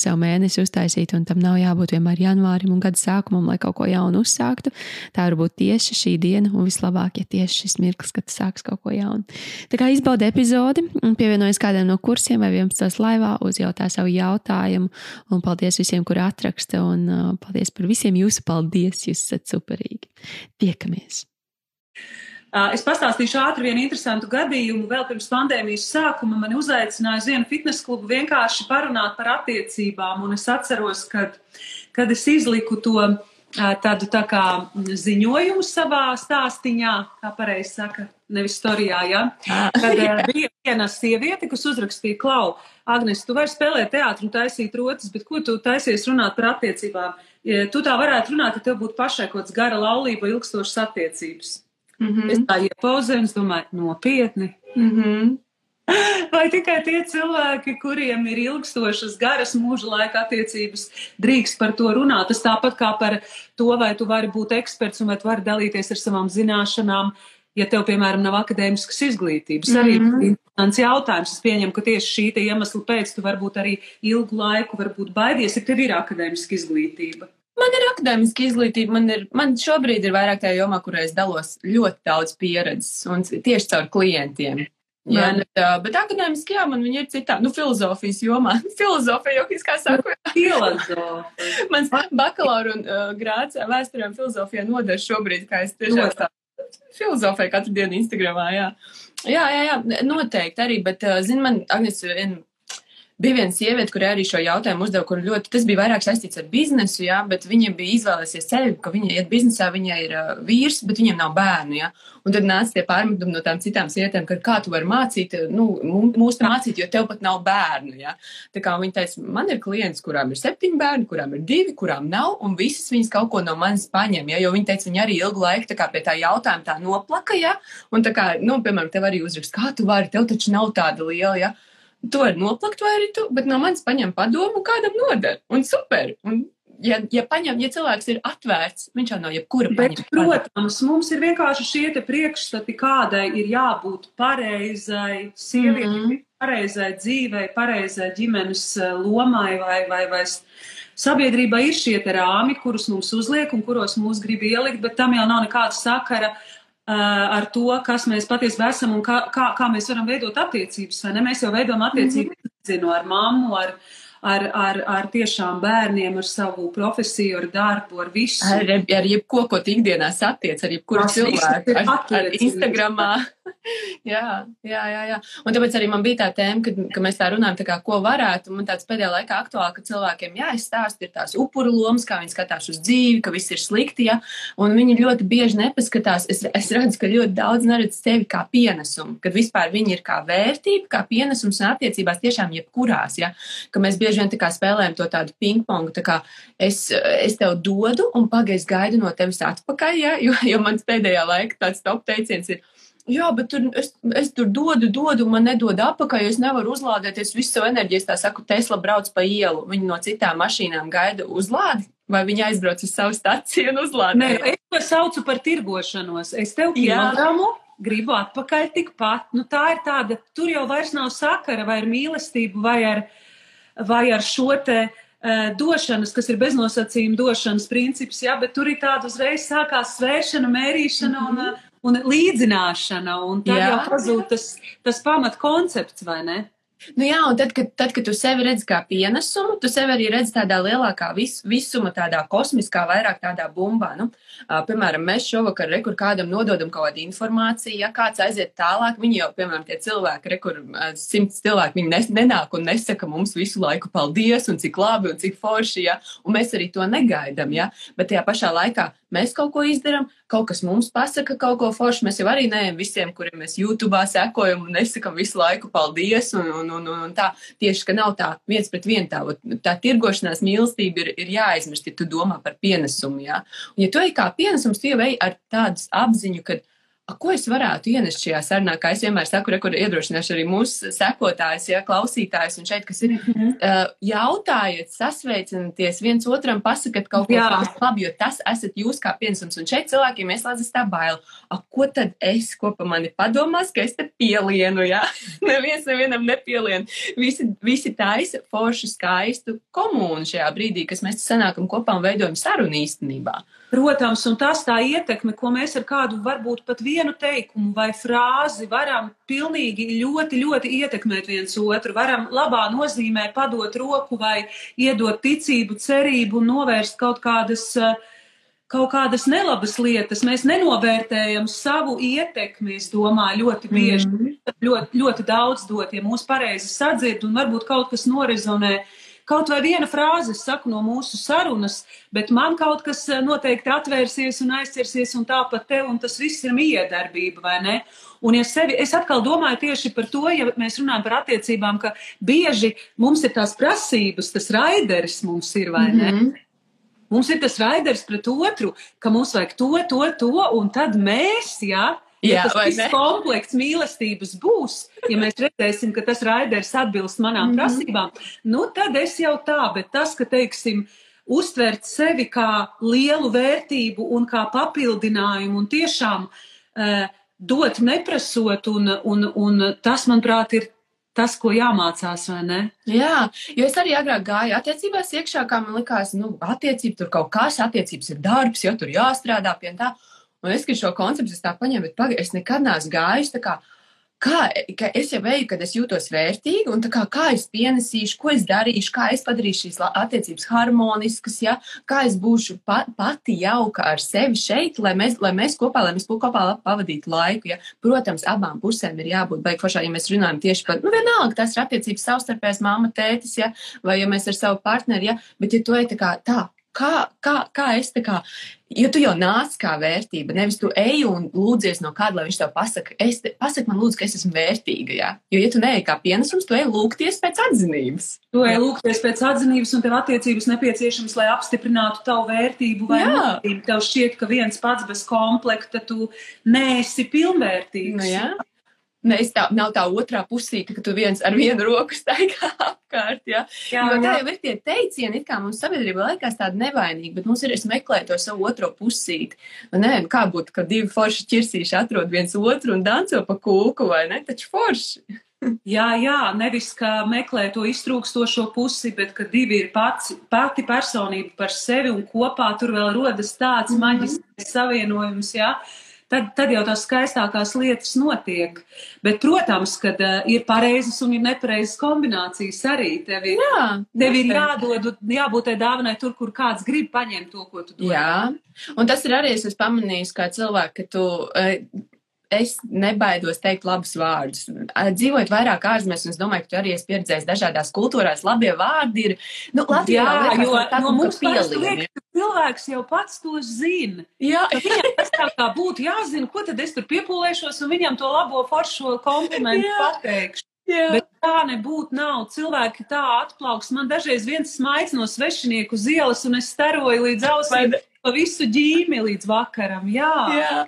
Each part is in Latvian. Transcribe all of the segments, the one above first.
sev mēnesi uztaisīt, un tam nav jābūt vienmēr janvārim un gada sākumam, lai kaut ko jaunu uzsāktu. Tā var būt tieši šī diena, un vislabāk, ja tieši šis mirklis, kad sāks kaut ko jaunu. Tā kā izbaudi epizodi, pievienojas kādam no kursiem vai 11. laivā, uzjautā savu jautājumu, un paldies visiem, kuri atraksta, un uh, paldies par visiem jūsu paldies, jūs esat superīgi. Tiekamies! Es pastāstīšu ātri vienu interesantu gadījumu. Vēl pirms pandēmijas sākuma mani uzaicināja uz vienu fitnesa klubu vienkārši parunāt par attiecībām. Un es atceros, kad, kad es izliku to tādu tā kā ziņojumu savā stāstiņā, kā pareizi saka, nevis storijā, ja? Kad bija viena sieviete, kas uzrakstīja klau, Agnes, tu vari spēlēt teātru un taisīt rotas, bet ko tu taisies runāt par attiecībām? Tu tā varētu runāt, ja tev būtu pašai kaut kāds gara laulība, ilgstošas attiecības. Mm -hmm. Es tā iepauzēju es domāju, nopietni. Mm -hmm. Vai tikai tie cilvēki, kuriem ir ilgstošas, garas mūža laika attiecības, drīkst par to runāt? Tas tāpat kā par to, vai tu vari būt eksperts un vai tu vari dalīties ar savām zināšanām, ja tev, piemēram, nav akadēmiskas izglītības. Mm -hmm. Arī mhm. interesants jautājums. Es pieņemu, ka tieši šī iemesla pēc tu varbūt arī ilgu laiku varbūt baidies, ja tev ir akadēmiska izglītība. Man ir akadēmiska izglītība, man, ir, man šobrīd ir vairāk tajā jomā, kurā es dalos ļoti daudz pieredzes un tieši caur klientiem. Jā, bet, uh, bet akadēmiski, jā, man viņa ir citā, nu, filozofijas jomā. Filozofija, jau, kā saku, filozofija. Mans bakalaura un uh, grāts vēsturē un filozofijā noder šobrīd, kā es tiešām tā filozofēju katru dienu Instagramā, jā. Jā, jā, jā, noteikti arī, bet, uh, zin, man, Agnes, vien Bija viena sieviete, kurai arī šo jautājumu uzdeva, kur ļoti tas bija vairāk saistīts ar biznesu, jā, bet viņa bija izvēlēsies ceļu, ka viņa iet biznesā, viņai ir uh, vīrs, bet viņam nav bērnu. Jā. Un tad nāca tie pārmetumi no tām citām sievietēm, ka kā tu vari mācīt, nu, mūs te mācīt, jo tev pat nav bērnu. Jā. Tā kā viņa teica, man ir klients, kurām ir septiņi bērni, kurām ir divi, kurām nav, un visas viņas kaut ko no manis paņem. Jā, jo viņa teica, viņa arī ilgu laiku kā pie tā jautājuma tā noplaka, jā, un tā kā, nu, piemēram, tev arī uzrakst, kā tu vari, tev taču nav tāda liela, jā. To var noplakt, vai arī tu, bet no manis paņem padomu, kādam noder. Un super. Un, ja, ja, paņem, ja cilvēks ir atvērts, viņš jau nav jebkura bet, protams, mums ir vienkārši šie priekšstati, kādai ir jābūt pareizai sievietei, mm -hmm. pareizai dzīvei, pareizai ģimenes eh, lomai vai, vai, vai sabiedrībā ir šie rāmi, kurus mums uzliek un kuros mūs grib ielikt, bet tam jau nav nekāda sakara ar to, kas mēs patiesībā esam un kā, kā, kā mēs varam veidot attiecības. Mēs jau veidojam attiecības mm -hmm. zinu, ar mammu, ar, ar, ar, ar tiešām bērniem, ar savu profesiju, ar darbu, ar visu. Ar, ar jebko, ko ikdienā satiec, ar jebkuru cilvēku, ar, ar Instagramā. jā, jā, jā, jā. Un tāpēc arī man bija tā tēma, ka, ka mēs tā runājam, tā kā, ko varētu. Man tāds pēdējā laikā aktuāli, ka cilvēkiem jāizstāst ir tās upuru lomas, kā viņi skatās uz dzīvi, ka viss ir slikti, ja, un viņi ļoti bieži nepaskatās. Es, es redzu, ka ļoti daudz neredz sevi kā pienesumu, kad vispār viņi ir kā vērtība, kā pienesums un attiecībās tiešām jebkurās, ja, ka mēs bieži vien tā kā spēlējam to tādu pingpongu, tā kā es, es tev dodu un pagaidu gaidu no tevis atpakaļ, ja? jo, jo mans pēdējā laika tāds top teiciens ir. Jā, bet tur, es, es tur dodu, dodu, man nedod apakaļ, es nevaru uzlādēties visu savu enerģiju. Es tā saku, Tesla brauc pa ielu, viņi no citām mašīnām gaida uzlādi, vai viņi aizbrauc uz savu staciju un uzlādē. Nē, es to saucu par tirgošanos. Es tev kilogramu gribu atpakaļ tikpat. Nu, tā ir tāda, tur jau vairs nav sakara vai ar mīlestību vai ar vai ar šo te uh, došanas, kas ir beznosacījuma došanas princips, jā, bet tur ir tāda uzreiz sākās svēršana, mērīšana mm -hmm. un, un līdzināšana, un tad jā. jau pazūd tas, tas pamat koncepts, vai ne? Nu jā, un tad kad, tad, kad tu sevi redzi kā pienesumu, tu sevi arī redzi tādā lielākā vis, visuma, tādā kosmiskā, vairāk tādā bumbā. Nu, uh, piemēram, mēs šovakar, re, kur kādam nododam kaut kādu informāciju, ja kāds aiziet tālāk, viņi jau, piemēram, tie cilvēki, re, kur uh, simts cilvēki, viņi nes, nenāk un nesaka mums visu laiku paldies un cik labi un cik forši, ja, un mēs arī to negaidam, ja, bet tajā pašā laikā mēs kaut ko izdarām, kaut kas mums pasaka kaut ko foršu. Mēs jau arī neejam visiem, kuriem mēs YouTube sekojam un nesakam visu laiku paldies. Un, un, un, un tā tieši, ka nav tā viens pret vienu tā, tā tirgošanās mīlestība ir, ir jāaizmirst, ja tu domā par pienesumu. Ja, un, ja tu ej kā pienesums, tu jau ej ar tādu apziņu, ka A, ko es varētu ienest šajā sarunā? Kā es vienmēr saku, rekur iedrošināšu arī mūsu sekotājus, ja, klausītājus un šeit, kas ir, mm -hmm. uh, jautājiet, sasveicināties viens otram, pasakat kaut ko labi, jo tas esat jūs kā piensums. Un šeit cilvēkiem ieslēdzas tā baila. A, ko tad es, ko pa mani padomās, ka es te pielienu, ja? Neviens nevienam nepielien. Visi, visi taisa foršu skaistu komūnu šajā brīdī, kas mēs sanākam kopā un veidojam sarunu īstenībā. Protams, un tas tā ietekme, ko mēs ar kādu varbūt pat vienu teikumu vai frāzi varam pilnīgi ļoti, ļoti ietekmēt viens otru, varam labā nozīmē padot roku vai iedot ticību, cerību un novērst kaut kādas uh, kaut kādas nelabas lietas. Mēs nenovērtējam savu ietekmi, es domāju, ļoti bieži. Mm. Ļoti, ļoti daudz dot, ja mūs pareizi sadzird un varbūt kaut kas norezonē. Uh, Kaut vai viena frāze, es saku no mūsu sarunas, bet man kaut kas eh, noteikti atvērsies un aizcersies, un tāpat te, un tas viss ir miedarbība, vai ne? Un ja sevi, es atkal domāju tieši par to, ja mēs runājam par attiecībām, ka bieži mums ir tās prasības, tas raideris mums ir, vai ne? Mm -hmm. Mums ir tas raiders pret otru, ka mums vajag to, to, to, un tad mēs, jā, ja, jā, tas viss komplekts mīlestības būs, ja mēs redzēsim, ka tas raiders atbilst manām mm -hmm. prasībām, nu tad es jau tā, bet tas, ka, teiksim, uztvert sevi kā lielu vērtību un kā papildinājumu un tiešām uh, dot neprasot, un, un, un tas, manuprāt, ir tas, ko jāmācās, vai ne? Jā, jo es arī agrāk gāju attiecībās iekšā, kā man likās, nu, attiecība tur kaut kas, attiecības ir darbs, jo tur jāstrādā pie tā. Un es, kad šo konceptu tā paņēmu, bet pagaidi, es nekad neesmu gājis tā kā. Kā es jau veju, kad es jūtos vērtīgi, un kā, kā es pienesīšu, ko es darīšu, kā es padarīšu šīs attiecības harmoniskas, ja? kā es būšu pa, pati jauka ar sevi šeit, lai mēs, lai mēs kopā, lai mēs kopā pavadītu laiku. Ja? Protams, abām pusēm ir jābūt baigfošā, ja mēs runājam tieši par, nu, vienalga, tas ir attiecības savstarpējas māma, tētis, ja? vai ja mēs ar savu partneri, ja? bet ja tu ej tā kā tā, kā, kā, kā es tā kā, jo tu jau nāc kā vērtība, nevis tu ej un lūdzies no kāda, lai viņš tev pasaka, es te, pasaka man lūdzu, ka es esmu vērtīga, jā. Jo, ja tu neej kā pienesums, tu ej lūgties pēc atzinības. Tu ej lūgties pēc atzinības un tev attiecības nepieciešams, lai apstiprinātu tavu vērtību vai vērtību. Tev šķiet, ka viens pats bez komplekta tu neesi pilnvērtīgs. Nu, jā. Ne, tā, nav tā otrā pusīte, ka tu viens ar vienu roku staigā apkārt. Ja? Jā, jo tā jau ir tie teicieni, kā mums sabiedrība liekas tāda nevainīga, bet mums ir meklēt to savu otro pusīti. Ne, kā būtu, ka divi forši ķirsīši atrod viens otru un danco pa kūku, vai ne? Taču forši. jā, jā, nevis kā meklē to iztrūkstošo pusi, bet ka divi ir pats, pati personība par sevi un kopā tur vēl rodas tāds mm -hmm. maģisks savienojums. Jā tad, tad jau tās skaistākās lietas notiek. Bet, protams, ka uh, ir pareizas un ir nepareizas kombinācijas arī. Tev ir, Jā, tev ir jādod, jābūt tai dāvanai tur, kur kāds grib paņemt to, ko tu dod. Jā, un tas ir arī, es esmu pamanījis, kā cilvēki, ka tu. Uh, es nebaidos teikt labus vārdus. Dzīvojot vairāk ārzemēs, un es domāju, ka tu arī esi pieredzējis dažādās kultūrās, labie vārdi ir. Nu, Latvijā jā, jo no mums pielien, cilvēks jau pats to zina. Jā, viņam tas tā kā būtu jāzina, ko tad es tur piepūlēšos un viņam to labo foršo komplimentu jā. pateikšu. Jā. Bet tā nebūtu nav. Cilvēki tā atplauks. Man dažreiz viens smaids no svešinieku uz ielas, un es staroju līdz ausīm visu ģīmi līdz vakaram. Jā, jā.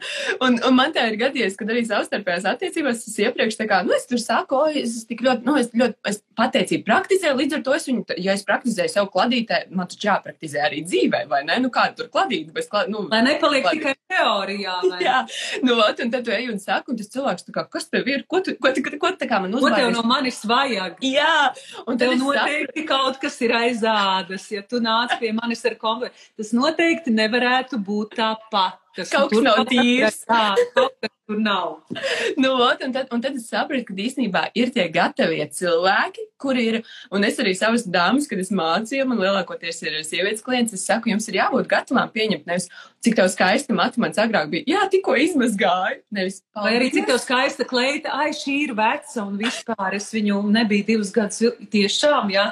Un, un man tā ir gadījies, kad arī savstarpējās attiecībās es iepriekš tā kā, nu, es tur saku, o, es tik ļoti, nu, es ļoti, es pateicību praktizēju, līdz ar to es viņu, ja es praktizēju sev kladītē, man taču jāpraktizē arī dzīvē, vai ne? Nu, kā tur kladīt, bez klad, nu. Lai nepaliek kladīt. tikai teorijā, vai? jā, nu, ot, un tad tu ej un saku, un tas cilvēks tā kā, kas tev ir, ko tu, ko, ko, ko tā kā man uzvārds? Ko tev no manis vajag? Jā, un tev noteikti kaut kas ir aizādas, ja tu nāc pie manis ar komplektu. Tas noteikti ne nevarētu būt tāpat. Kas Kaut kas nav tīrs. Jā, kaut kas tur nav. Nu, ot, un, tad, un tad es sapratu, ka īstenībā ir tie gatavie cilvēki, kuri ir, un es arī savas dāmas, kad es mācīju, man lielākoties ir sievietes klients, es saku, jums ir jābūt gatavām pieņemt, nevis cik tev skaista matu mans agrāk bija, jā, tikko izmazgāju, nevis Vai arī cik tev skaista kleita, ai, šī ir veca un vispār es viņu nebiju divus gadus tiešām, jā.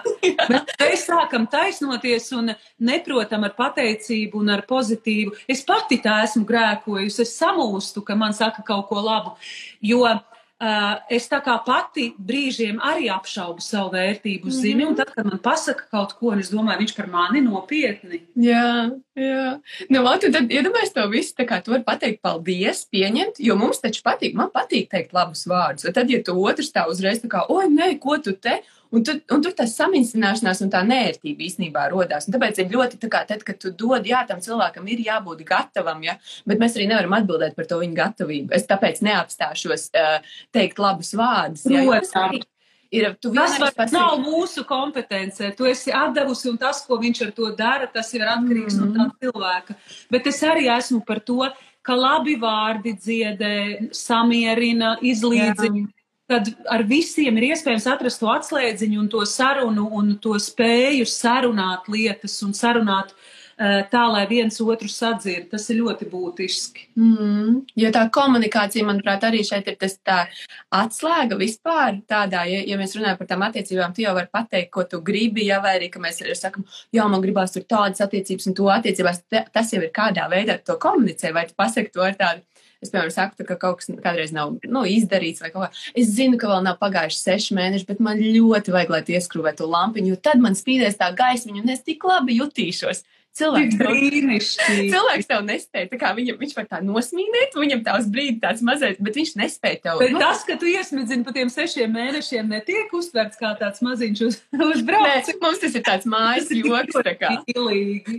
Bet mēs sākam taisnoties un neprotam ar pateicību un ar pozitīvu. Es pati tā esmu grēkojusi, es samūstu, ka man saka kaut ko labu, jo uh, es tā kā pati brīžiem arī apšaubu savu vērtību zini, un tad, kad man pasaka kaut ko, un es domāju, viņš par mani nopietni. Jā, jā. Nu, un tad iedomājies to visu, tā kā tu vari pateikt paldies, pieņemt, jo mums taču patīk, man patīk teikt labus vārdus. Tad, ja tu otrs tā uzreiz tā kā, oi, nē, ko tu te? Un, tu, un tur tā samīsināšanās un tā nērtība īstenībā rodās. Un tāpēc ir ļoti, tā kā, tad, kad tu dod, jā, tam cilvēkam ir jābūt gatavam, ja? bet mēs arī nevaram atbildēt par to viņa gatavību. Es tāpēc neapstāšos uh, teikt labus vārdus. jā, tas arī Ir, Tas vienreiz vairs nav mūsu kompetencē. Tu esi atdevusi, un tas, ko viņš ar to dara, tas ir atkarīgs mm -hmm. no tā cilvēka. Bet es arī esmu par to, ka labi vārdi dziedē, samierina, izlīdzina. Kad ar visiem ir iespējams atrast to atslēdziņu un to sarunu un to spēju sarunāt lietas un sarunāt eh, tā, lai viens otru sadzird. Tas ir ļoti būtiski. Mm, jo tā komunikācija, manuprāt, arī šeit ir tas tā atslēga vispār tādā, ja, ja mēs runājam par tām attiecībām, tu jau vari pateikt, ko tu gribi, ja vai arī, ka mēs arī sakam, jā, man gribās tur tādas attiecības un to attiecībās, tas jau ir kādā veidā to komunicē, vai tu pasaki to ar tādu. Es, piemēram, saku, tā, ka kaut kas kādreiz nav nu, izdarīts, vai kaut kā. Es zinu, ka vēl nav pagājuši seši mēneši, bet man ļoti vajag, lai tu ieskrūvē to lampiņu, jo tad man spīdēs tā gaismiņa, un es tik labi jutīšos. Cilvēks tev. Cilvēks tev nespēja, viņam, viņš var tā nosmīnēt, viņam tā uz brīdi tāds mazais, bet viņš nespēja tev. Bet tas, ka tu iesmidzini pa tiem sešiem mēnešiem, netiek uztverts kā tāds maziņš uz, Nē, uzbraucis. mums tas ir tāds mājas joks, tā kā. Mīlīgi.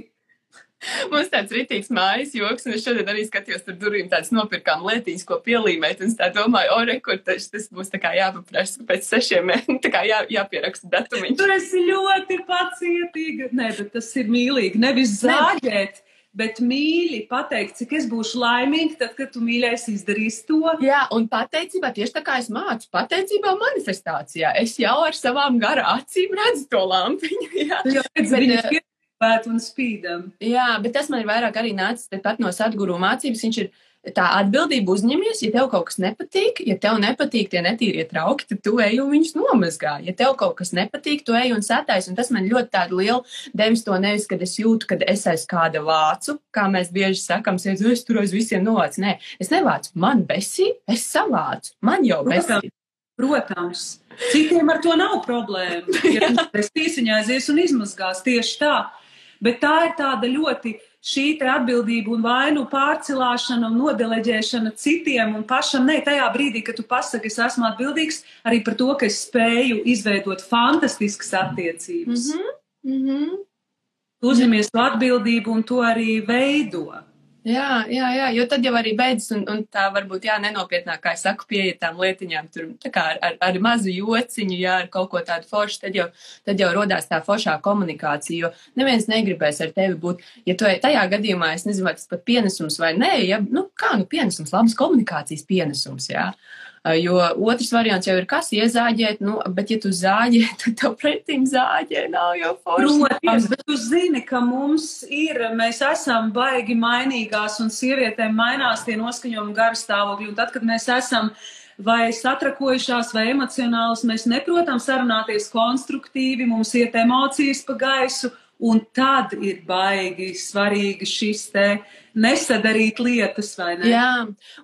Mums tāds ritīgs mājas joks, un es šodien arī skatījos tur durvīm tādas nopirkām lietiņas, ko pielīmēt, un es tā domāju, o, re, kur tas, tas būs tā kā jāpaprasa pēc sešiem tā kā jā, jāpieraksta datumiņš. Tu esi ļoti pacietīga. Nē, bet tas ir mīlīgi. Nevis zāģēt, bet mīļi pateikt, cik es būšu laimīga, tad, kad tu mīļais izdarīsi to. Jā, un pateicībā, tieši tā kā es mācu, pateicībā manifestācijā, es jau ar savām garā acīm redzu to lampiņu. Jā. Jau redzi, Piepēta un spīdam. Jā, bet tas man ir vairāk arī nācis tepat no sadguru mācības. Viņš ir tā atbildība uzņemies, ja tev kaut kas nepatīk, ja tev nepatīk tie netīrie trauki, tad tu ej un viņus nomazgā. Ja tev kaut kas nepatīk, tu ej un satais. Un tas man ļoti tādu lielu devis to nevis, kad es jūtu, kad es aiz kāda vācu, kā mēs bieži sakam, sēdz, es tur aiz visiem novācu. Nē, es nevācu, man besī, es savācu, man jau besī. Protams, citiem ar to nav problēma. Ja tas tīsiņā aizies un izmazgās tieši tā. Bet tā ir tāda ļoti šī atbildība un vainu pārcilāšana un nodeleģēšana citiem un pašam. Nē, tajā brīdī, kad tu pasaki, es esmu atbildīgs arī par to, ka es spēju izveidot fantastiskas attiecības. Mm -hmm. Mm -hmm. Uzņemies to atbildību un to arī veido. Jā, jā, jā, jo tad jau arī beidzas, un, un tā varbūt, jā, nenopietnāk, kā es saku, pieiet tām lietiņām, tur kā ar, ar, ar mazu jociņu, jā, ar kaut ko tādu foršu, tad jau, tad jau rodās tā foršā komunikācija, jo neviens negribēs ar tevi būt, ja tu tajā gadījumā, es nezinu, vai tas pat pienesums vai nē, ja, nu, kā, nu, pienesums, labas komunikācijas pienesums, jā. Jo otrs variants jau ir, kas iezāģēt, nu, bet ja tu zāģē, tad tev pretim zāģē nav jau forši. Protams, bet tu zini, ka mums ir, mēs esam baigi mainīgās un sievietēm mainās tie noskaņojumi garstāvokļi. Un tad, kad mēs esam vai satrakojušās vai emocionālas, mēs neprotam sarunāties konstruktīvi, mums iet emocijas pa gaisu. Un tad ir baigi svarīgi šis te nesadarīt lietas, vai ne? Jā,